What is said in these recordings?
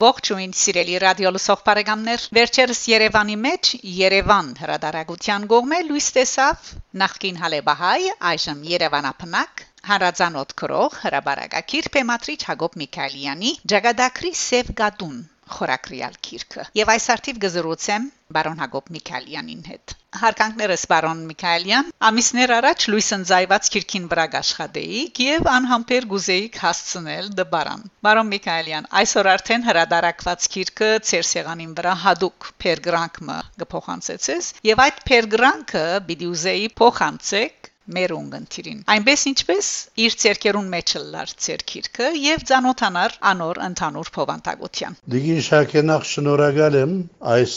Ողջույն, սիրելի ռադիո լսող բարեկամներ։ Վերջերս Երևանի մեջ Երևան հրադարագության կողմէ լույս տեսավ նախկին Հալեբահայ, այժմ Երևանապնակ Հարազանոթ քրող հրաբարակակիր Պեմատրիչ Հակոբ Միքայելյանի Ջագադակրի Սև գադուն խորակրիալ քիրքը եւ այս արդիվ գզրուցեմ բարոն Հակոբ Միքայելյանին հետ Հարկանքներս բարոն Միքայելյան ամիսներ առաջ լույս ընձայված քիրքին վրա աշխատեիք եւ անհամբեր գուզեիք հասցնել դբարան Բարոն Միքայելյան այսօր արդեն հրադարակված քիրքը ցերսեղանին վրա հadoop Pergrank-ը գփոխանցեցես եւ այդ Pergrank-ը պիտի ուզեի փոխանցեք մեր ունգընտիրին այնպես ինչպես իր ցերկերուն մեջ լար ցերքիրքը եւ ցանոթանար անոր ընդհանուր փոխանցագության Դիգին շակենախ շնորհակալ եմ այս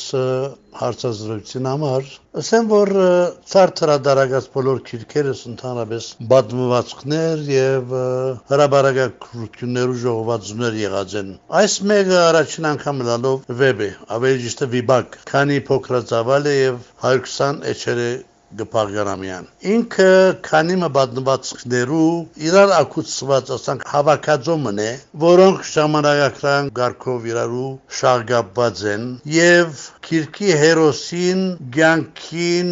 հարցազրույցին համար ասեմ որ ցարտրադարագած բոլոր քիրքերս ընդհանրապես բադմվածքներ եւ հրաբարակություններու ժողովածուներ եղած են այս մեկը առաջին անգամ լալով վեբ է ավելի ճիշտ վիբակ քանի փոքրացավալ է եւ 120 էջերը Գփարգարամյան ինքը քանի մբատնվածքներու իրար ակուցված ասանք հավաքածոմն է որոնք ժամանակակրան գարկով իրարու շարգապված են եւ քիրքի հերոսին ցանկին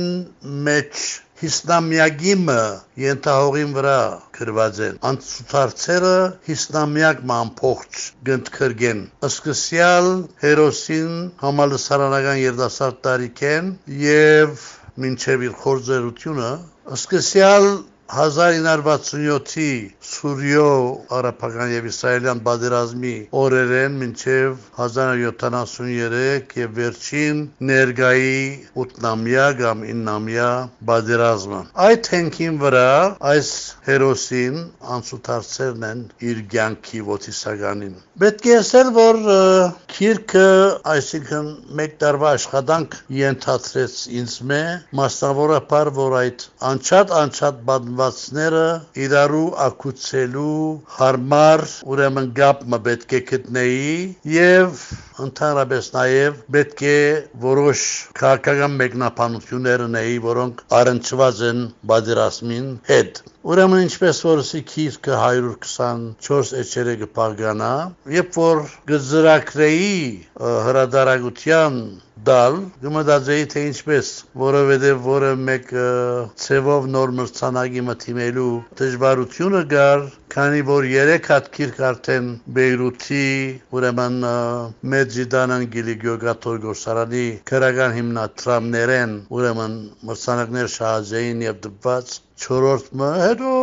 մեջ Հիսնամյակիմը ենթահողին վրա գրված են անցուցարցերը հիսնամյակ մանփողջ գնդքրգեն սկսյալ հերոսին համալսարանական երդասարտ տարիքեն եւ մինչև իր խորձերությունը սկսյալ 1967-ի Սուրիո արաբական եւ իսրայելյան բادرազմի օրերեն մինչեւ 1973 եւ վերջին ներգայի 8-ամյա կամ 9-ամյա բادرազմը։ Այդ հենքին վրա այս հերոսին անցուդարձերն են իր ցանկի ոտիսականին։ Պետք է ասել, որ քիրքը, այսինքն մեկ տարվա աշխատանք ենթադրեց ինձ մե, մասնավորապես որ այդ անչատ անչատ բադմ կազմվածները իրարու ակուցելու հարմար ուրեմն գապը պետք է գտնեի եւ ընդհանրապես նաեւ պետք է որոշ քաղաքական մեկնաբանություններ ունեի, որոնք առնչված են բادرասմին հետ։ Ուրեմն ինչպես որ Սիքիրքը 124 էջերը կփարգանա, երբ որ գծրակրեի հրադարագության դալ գմդաձեի թե ինչպես որովհետև որը մեկ ցևով նոր մրցանակի մթիմելու դժվարությունը գար քանի որ 3 հատ քիրք արդեն Բեյրութի ուրեմն Մեջիդանան Գիլիգյոգատոր գործարանի քրական հիմնադրամներեն ուրեմն մրցանակներ շահազեին եւ դպված 4-ը հետո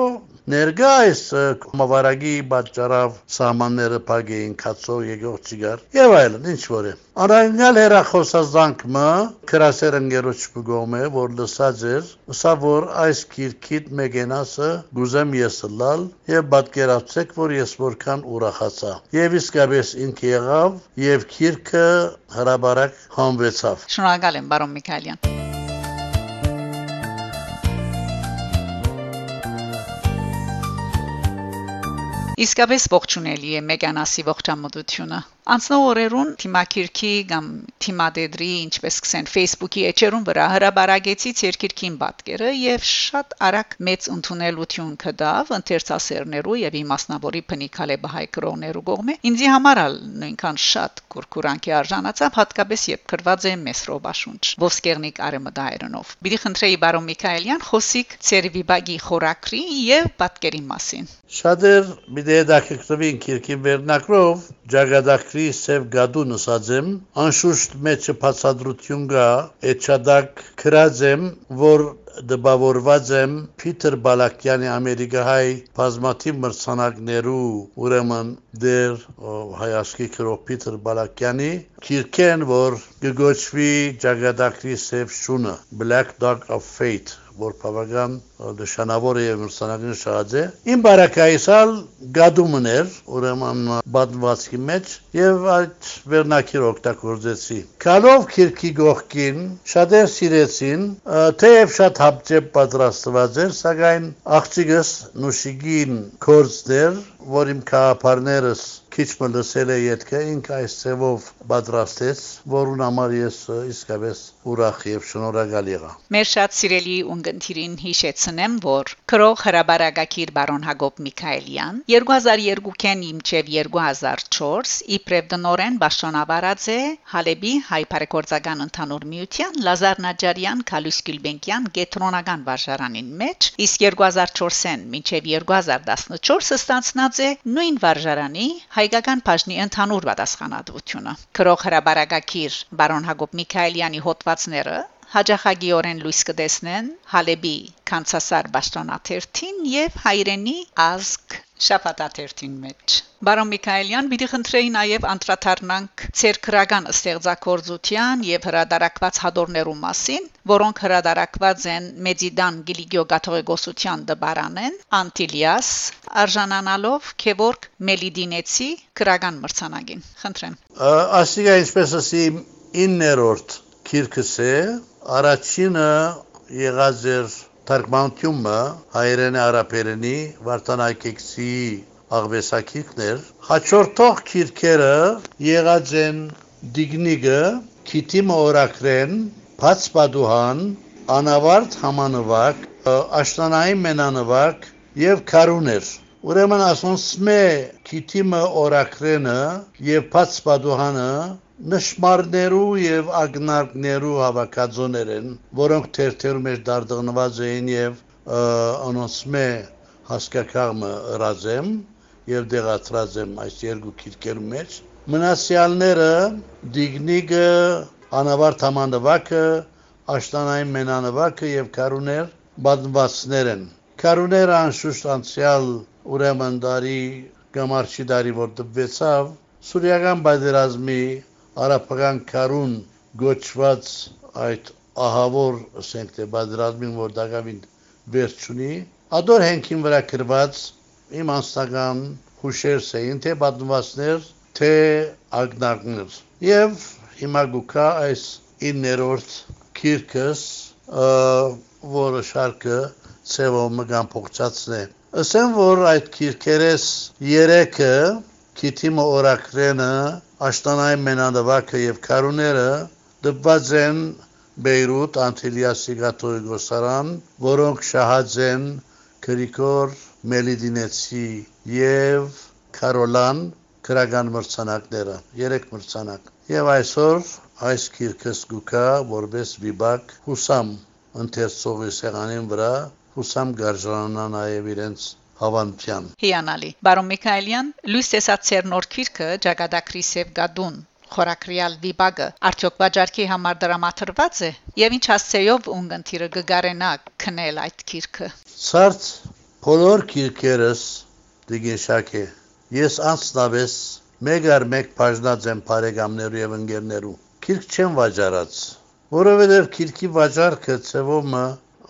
ներգայիս կոմավարագի պատճառավ սահմանները փագեին կացող եկող ճիգար եւ այլն ինչ որ է Անայնյալ հերախոսազանգը քրասեր ընկերոջ կողմը որ լսած էր ուսա որ այս քիրքիտ մեգենասը գուզեմ ես լալ եւ պատկերացեք որ ես որքան ուրախացա եւ իսկապես ինքը եղավ եւ քիրքը հրաբարակ համվեցավ Շնորհակալ եմ բարոն Միքայելյան Իսկապես ողջունելի է մեգանասի ողջամտությունը Անցնող օրերուն թիմակիրքի կամ թիմադեդրի, ինչպես կսեն Facebook-ի էջերուն վրա հրաբարագեցի ցերկիրքին պատկերը եւ շատ արագ մեծ ընդունելություն կդավ ընթերցասերներու եւ իմասնավորի փնիկալե բահայ կրոներու կողմէ։ Ինձի համար ալ նույնքան շատ կուրկուրանքի արժանացավ հատկապես երբ գրված է Մեսրոբաշունչ Ոսկերնիկ արեմդայրնով։ Բիդի խնդրեի բարոն Միքայելյան խոսիկ Ցերվիբագի խորակրի եւ պատկերի մասին։ Շատեր մի դեդակրվին քիրքի վերնակրով ջագադակրի սև գադուն ասածեմ անշուշտ մեջը բացադրություն կա էչադակ քրածեմ որ դպավորված եմ Փիթեր Բալակյանի ամերիկահայ բազմաթիվ մրցանակներու ուրեմն դեր հայացքի քրով Փիթեր Բալակյանի քիրքեն որ գոչվի ջագադակրի սև շունը Black Dog of Fate որ բավական նշանավոր է եւ մրցանակին շահած է իմ բարակայիսալ գադումն էր ուրեմն բադվածքի մեջ եւ այդ վերնակիր օգտագործեցի քալով քիրքի գողքին շատեր սիրեցին թեև շատ հապճեպ պատրաստված էր սակայն աղջիկս նուշիգին կորձներ որ իմ քահապարներս քիչ մը լսել է յետքը ինք այս ծևով պատրաստեց, որուն համար ես իսկապես ուրախ եւ շնորհակալ եղա։ Մեր շատ սիրելի ունգընտիրին հիշեցնեմ, որ քրող հրաբարագակիր բարոն Հակոբ Միքայելյան 2002-ին իմչև 2004 իբրև դնորեն պաշտոնավարած է Հալեբի հայ բարեգործական ընդհանուր միության Լազար Նաջարյան Քալուս Գյուլբենկյան գետրոնական վարժարանին մեջ, իսկ 2004-ին մինչև 2014 ստանցնած է նույն վարժարանի հայկական բաժնի ընդհանուր պատասխանատվությունը։ Քրող հրաբարագակիր բարոն Հակոբ Միքայելյանի հոդվածները հաջախագիորեն լույս կտեսնեն Հալեբի կանցասար պաշտոնաթերթին եւ հայրենի ազգ շապատաթերթին մեջ Բարոն Միքայելյան, պիտի խնդրեի նաև անդրադառնանք ցերկրական ստեղծագործության եւ հրադարակված հադորներու մասին, որոնք հրադարակված են Մեդիդան Գիլիգիո Գաթողիկոսության դբարանեն, Անտիլիաս, արժանանալով Քևորգ Մելիդինեցի քրական մրցանակին։ Խնդրեմ։ Ասիգա ինչպես ասի 9-րդ քիրքս է Առաջինը եղած էր թարգմանությունը հայերենի արաբերենի Վարդանակեքսի աղվեսակիրքներ հաջորդող քիրքերը եղած են Դիգնիգը Քիտիմը օրակրեն Փածպադուհան Անավարտ Համանվակ Աշտանայի մենանվակ եւ Կարուներ Ուրեմն ասոնցմե Քիտիմը օրակրենը եւ Փածպադուհանը նշմարներու եւ ագնարկներու հավաքածոներ են, որոնք թերթերու մեջ դարձնված էին եւ անոնցմե հասկակաղմը ըրազեմ եւ դեղացրած եմ այս երկու քիրքերու մեջ մնացյալները դիգնիգը անավարտ համանդվակը աշտանային մենանվակը եւ կարուներ բադվածներ են կարուները անշուշտ անցյալ ուրեմն դարի գամարչի դարի որ դպվեցավ սուրիական բայդերազմի արաբական քարուն գոչված այդ ահավոր ասենք թե բادرազմին որ դակավին վերջունի ադոր հենքին վրա գրված իմ անստական հուշերս էին թե պատմվածներ թե ագնարկներ եւ հիմա գուքա այս 9-րդ քիրկս որը շարքը ծևով մգան փողծածն է ասեմ որ այդ քիրքերես երեքը քիթիմը օրակրենը աշտանային մենանդվակը եւ քարուները դպված են Բեյրութ Անտիլիասի գաթողիկոսարան, որոնք շահած են Գրիգոր Մելիդինեցի եւ Կարոլան քրական մրցանակները, երեք մրցանակ։ Եվ այսօր այս քիրքս գուկա որպես վիբակ հուսամ ընթերցողի սեղանին վրա հուսամ գարժանանա նաև իրենց հավանության։ Հիանալի։ Բարոն Միքայելյան, լույս տեսած ծեր քիրքը Ջագադակրիսև Գադուն խորակրիալ վիբագը արդյոք վաճառքի համար դրամատրված է եւ ինչ հասցեով ունգընտիրը գգարենա քնել այդ քիրքը Սարց բոլոր քիրքերս դիգեշակե ես անցնավես մեկ առ մեկ բաժնած եմ բարեկամներու եւ ընկերներու քիրք չեմ վաճառած որովհետեւ քիրքի վաճառքը ծևոմը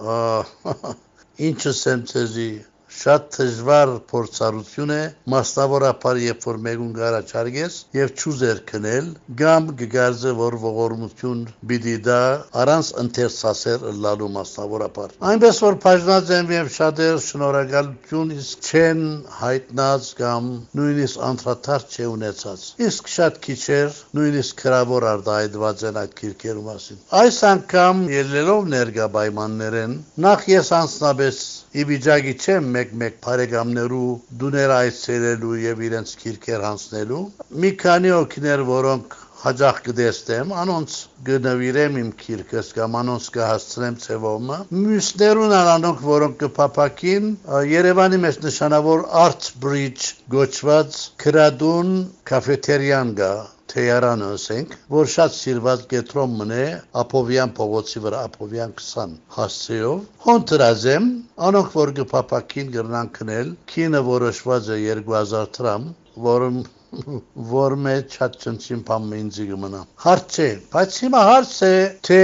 ինչս եմ ցեզի շատ դժվար փորձառություն է մասնավորապես երբ որ մեկուն գարաչարգես եւ ճուզեր քնել կամ գգարձը որ ողորմություն բիդի դա առանց ընթերցասեր լալու մասնավորապես այնպես որ բաժնած եմ եւ շատեր շնորհակալություն իսկ չեն հայտնած կամ նույնիսկ անդրադարձ չէ ունեցած իսկ շատ քիչեր նույնիսկ քրավոր արտահայտված են այդ քիրքերի մասին այս անգամ ելնելով ներգա պայմաններեն նախ ես անձնապես ի վիճակի չեմ մեկ-մեկ բարեկամներու դուներ այցելելու եւ իրենց քիրքեր հանցնելու մի քանի օքներ որոնք հաջող կդեստեմ անոնց գնավիրեմ իմ քիրքս կամ անոնց կհասցնեմ ցևոմը մյուսներուն անոնք որոնք կփապակին Երևանի մեջ նշանավոր Art Bridge գոչված քրադուն կաֆետերիան գա թեյարանը ասենք, որ շատ սիրված գետրոն մնե Ափովյան փողոցի վրա Ափովյան 20 հասցեով։ Հոնտրազեմ, անոնք որ գփապակին գրնան քնել, քինը որոշված է 2000 դրամ, որը որ մեջ շատ ճնչին բան ինձ գմնա։ Հարց չէ, բայց հիմա հարց է, թե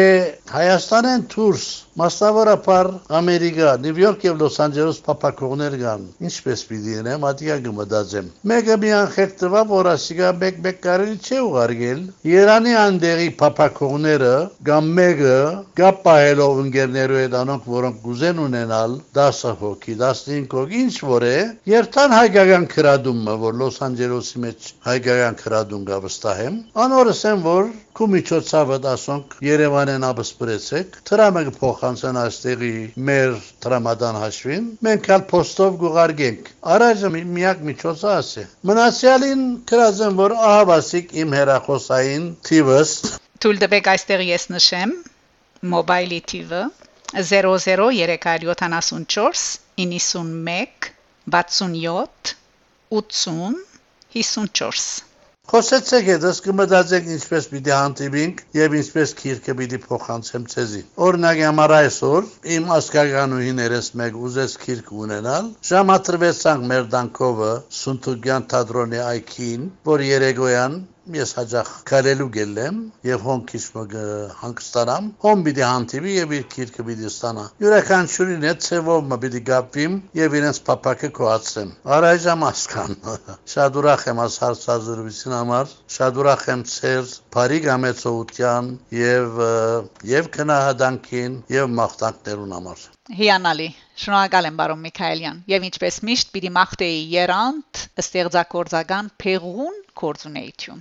Հայաստանեն դուրս Մասնավորապես Ամերիկա, Նյու Յորք եւ Լոս Անջելես փապակողներ կան։ Ինչպես պիտի ենեմ, ադիա կմտածեմ։ Մեկը մի անխեք տվա, որ ասիկա մեկ-մեկ կարելի չէ ուղարկել։ Երանի անդերի փապակողները կամ մեկը կապ պահելով ընկերներու հետ անոնք, որոնք կուզեն ունենալ 10 հոգի, 15 հոգի, ինչ որ է, երթան հայկական քրադումը, որ Լոս Անջելեսի մեջ մեջ հայկական քրադուն գա վստահեմ անորս եմ որ քու միջոցավը դասոնք Երևանեն աբսպրեցեք դրամը փոխանցեն այստեղի մեր դրամադան հաշվին մենք ալ փոստով գուղարկենք առաջը միակ միջոցը ասե մնացյալին քրազեմ որ ահավասիկ իմ հերախոսային թիվս Թույլ տվեք այստեղ ես նշեմ մոբայլի թիվը 00374 91 67 80 54 Խոսեցեք հետս կմտածեք ինչպես պիտի հանդիպինք եւ ինչպես քիրքը պիտի փոխանցեմ ցեզի։ Օրինակ համար այսօր իմ ասկականուհիներս մեկ ուզես քիրք ունենալ, ժամատրվեցանք մեր դանկովը Սունտուգյան թատրոնի այքին, որ երեգոյան ես հաջախ կարելու գելեմ եւ հոն քիչմը հանգստանամ հոն պիտի հանդիպի եւ իր քիրքը պիտի ստանա յուրաքանչյուրին հետ ցևով մը պիտի գապվիմ եւ իրենց փապակը կոացեմ արայժամ ասկան շատ ուրախ եմ աս հարցազրույցին համար շատ ուրախ եմ ցեր բարի գամեցողության եւ եւ քնահանդանքին եւ մաղթանքներուն համար Հիանալի Շնորհակալ եմ բարոն Միքայելյան եւ ինչպես միշտ պիտի մաղթեի երանտ ստեղծագործական փեղուն կորձունեություն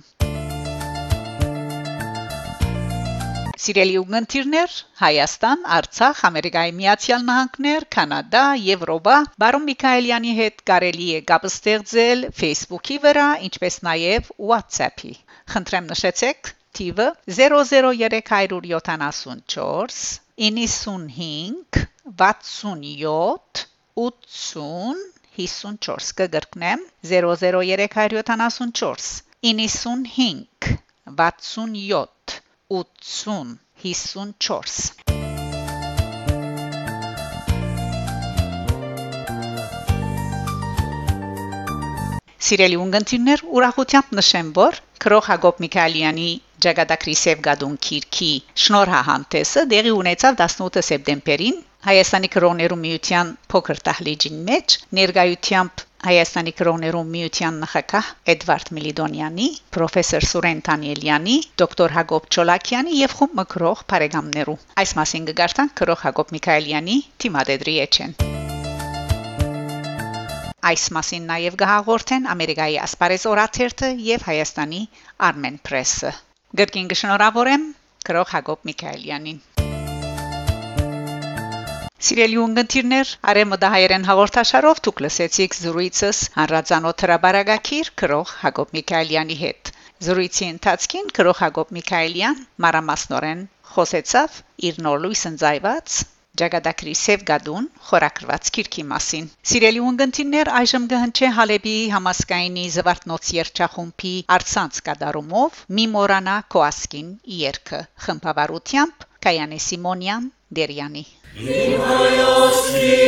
Սիրելի ուղդիրներ Հայաստան, Արցախ, Ամերիկայի Միացյալ Նահանգներ, Կանադա, Եվրոպա Բարոն Միքայելյանի հետ կարելի է կապ ստեղծել Facebook-ի վրա, ինչպես նաև WhatsApp-ի։ Խնդրեմ նշեցեք թիվը 00374 95 67 80 54 կգրկնեմ 00374 95 67 80 54 Սիրելի ունգընտիրներ, ուրախությամբ նշեմ, որ Քրող Հակոբ Միքայելյանի Ջագադակրի Սևգադուն Քիրքի շնորհահանդեսը դեղի ունեցավ 18 սեպտեմբերին Հայաստանի կրոներու միության փոքր տահլիջին մեջ ներկայությամբ Հայաստանի կրոներու միության նախակահ Էդվարդ Միլիդոնյանի, պրոֆեսոր Սուրեն Տանիելյանի, դոկտոր Հակոբ Չոլակյանի եւ խումբ մկրող բարեկամներու։ Այս մասին կգարտան կրող Հակոբ Միքայելյանի թիմադեդրի էջեն։ Այս մասին նաև կհաղորդեն Ամերիկայի ասպարեզ օրաթերթը եւ Հայաստանի Armen Press-ը։ Գրքին կշնորհավորեմ կրող Հակոբ Միքայելյանին։ Սիրելի ունգընտիրներ, արեմդահայերեն հաղորդաշարով դուք լսեցիք զրույցս հանրազանոթ հրաբարագակիր քրող Հակոբ Միքայելյանի հետ։ Զրույցի ընթացքին քրող Հակոբ Միքայելյան մարամասնորեն խոսեցավ իր նոր լույս ընձայված Ջագադակրի Սևգադուն խորակրված քիրքի մասին։ Սիրելի ունգընտիններ, այժմ կհնչե Հալեբի համասկայնի Զվարթնոց երջախումբի արցանց կդարումով մի մորանա Կոասկին երկը խմբավարությամբ Կայանե Սիմոնյան der Jani. Milosti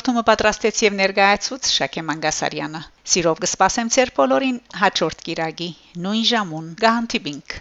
Հաղորդումը պատրաստեց եւ ներկայացուց Շակե Մանգասարյանը։ Սիրով կսպասեմ ձեր բոլորին հաջորդ կիրագի նույն ժամուն։ Գանտիբինք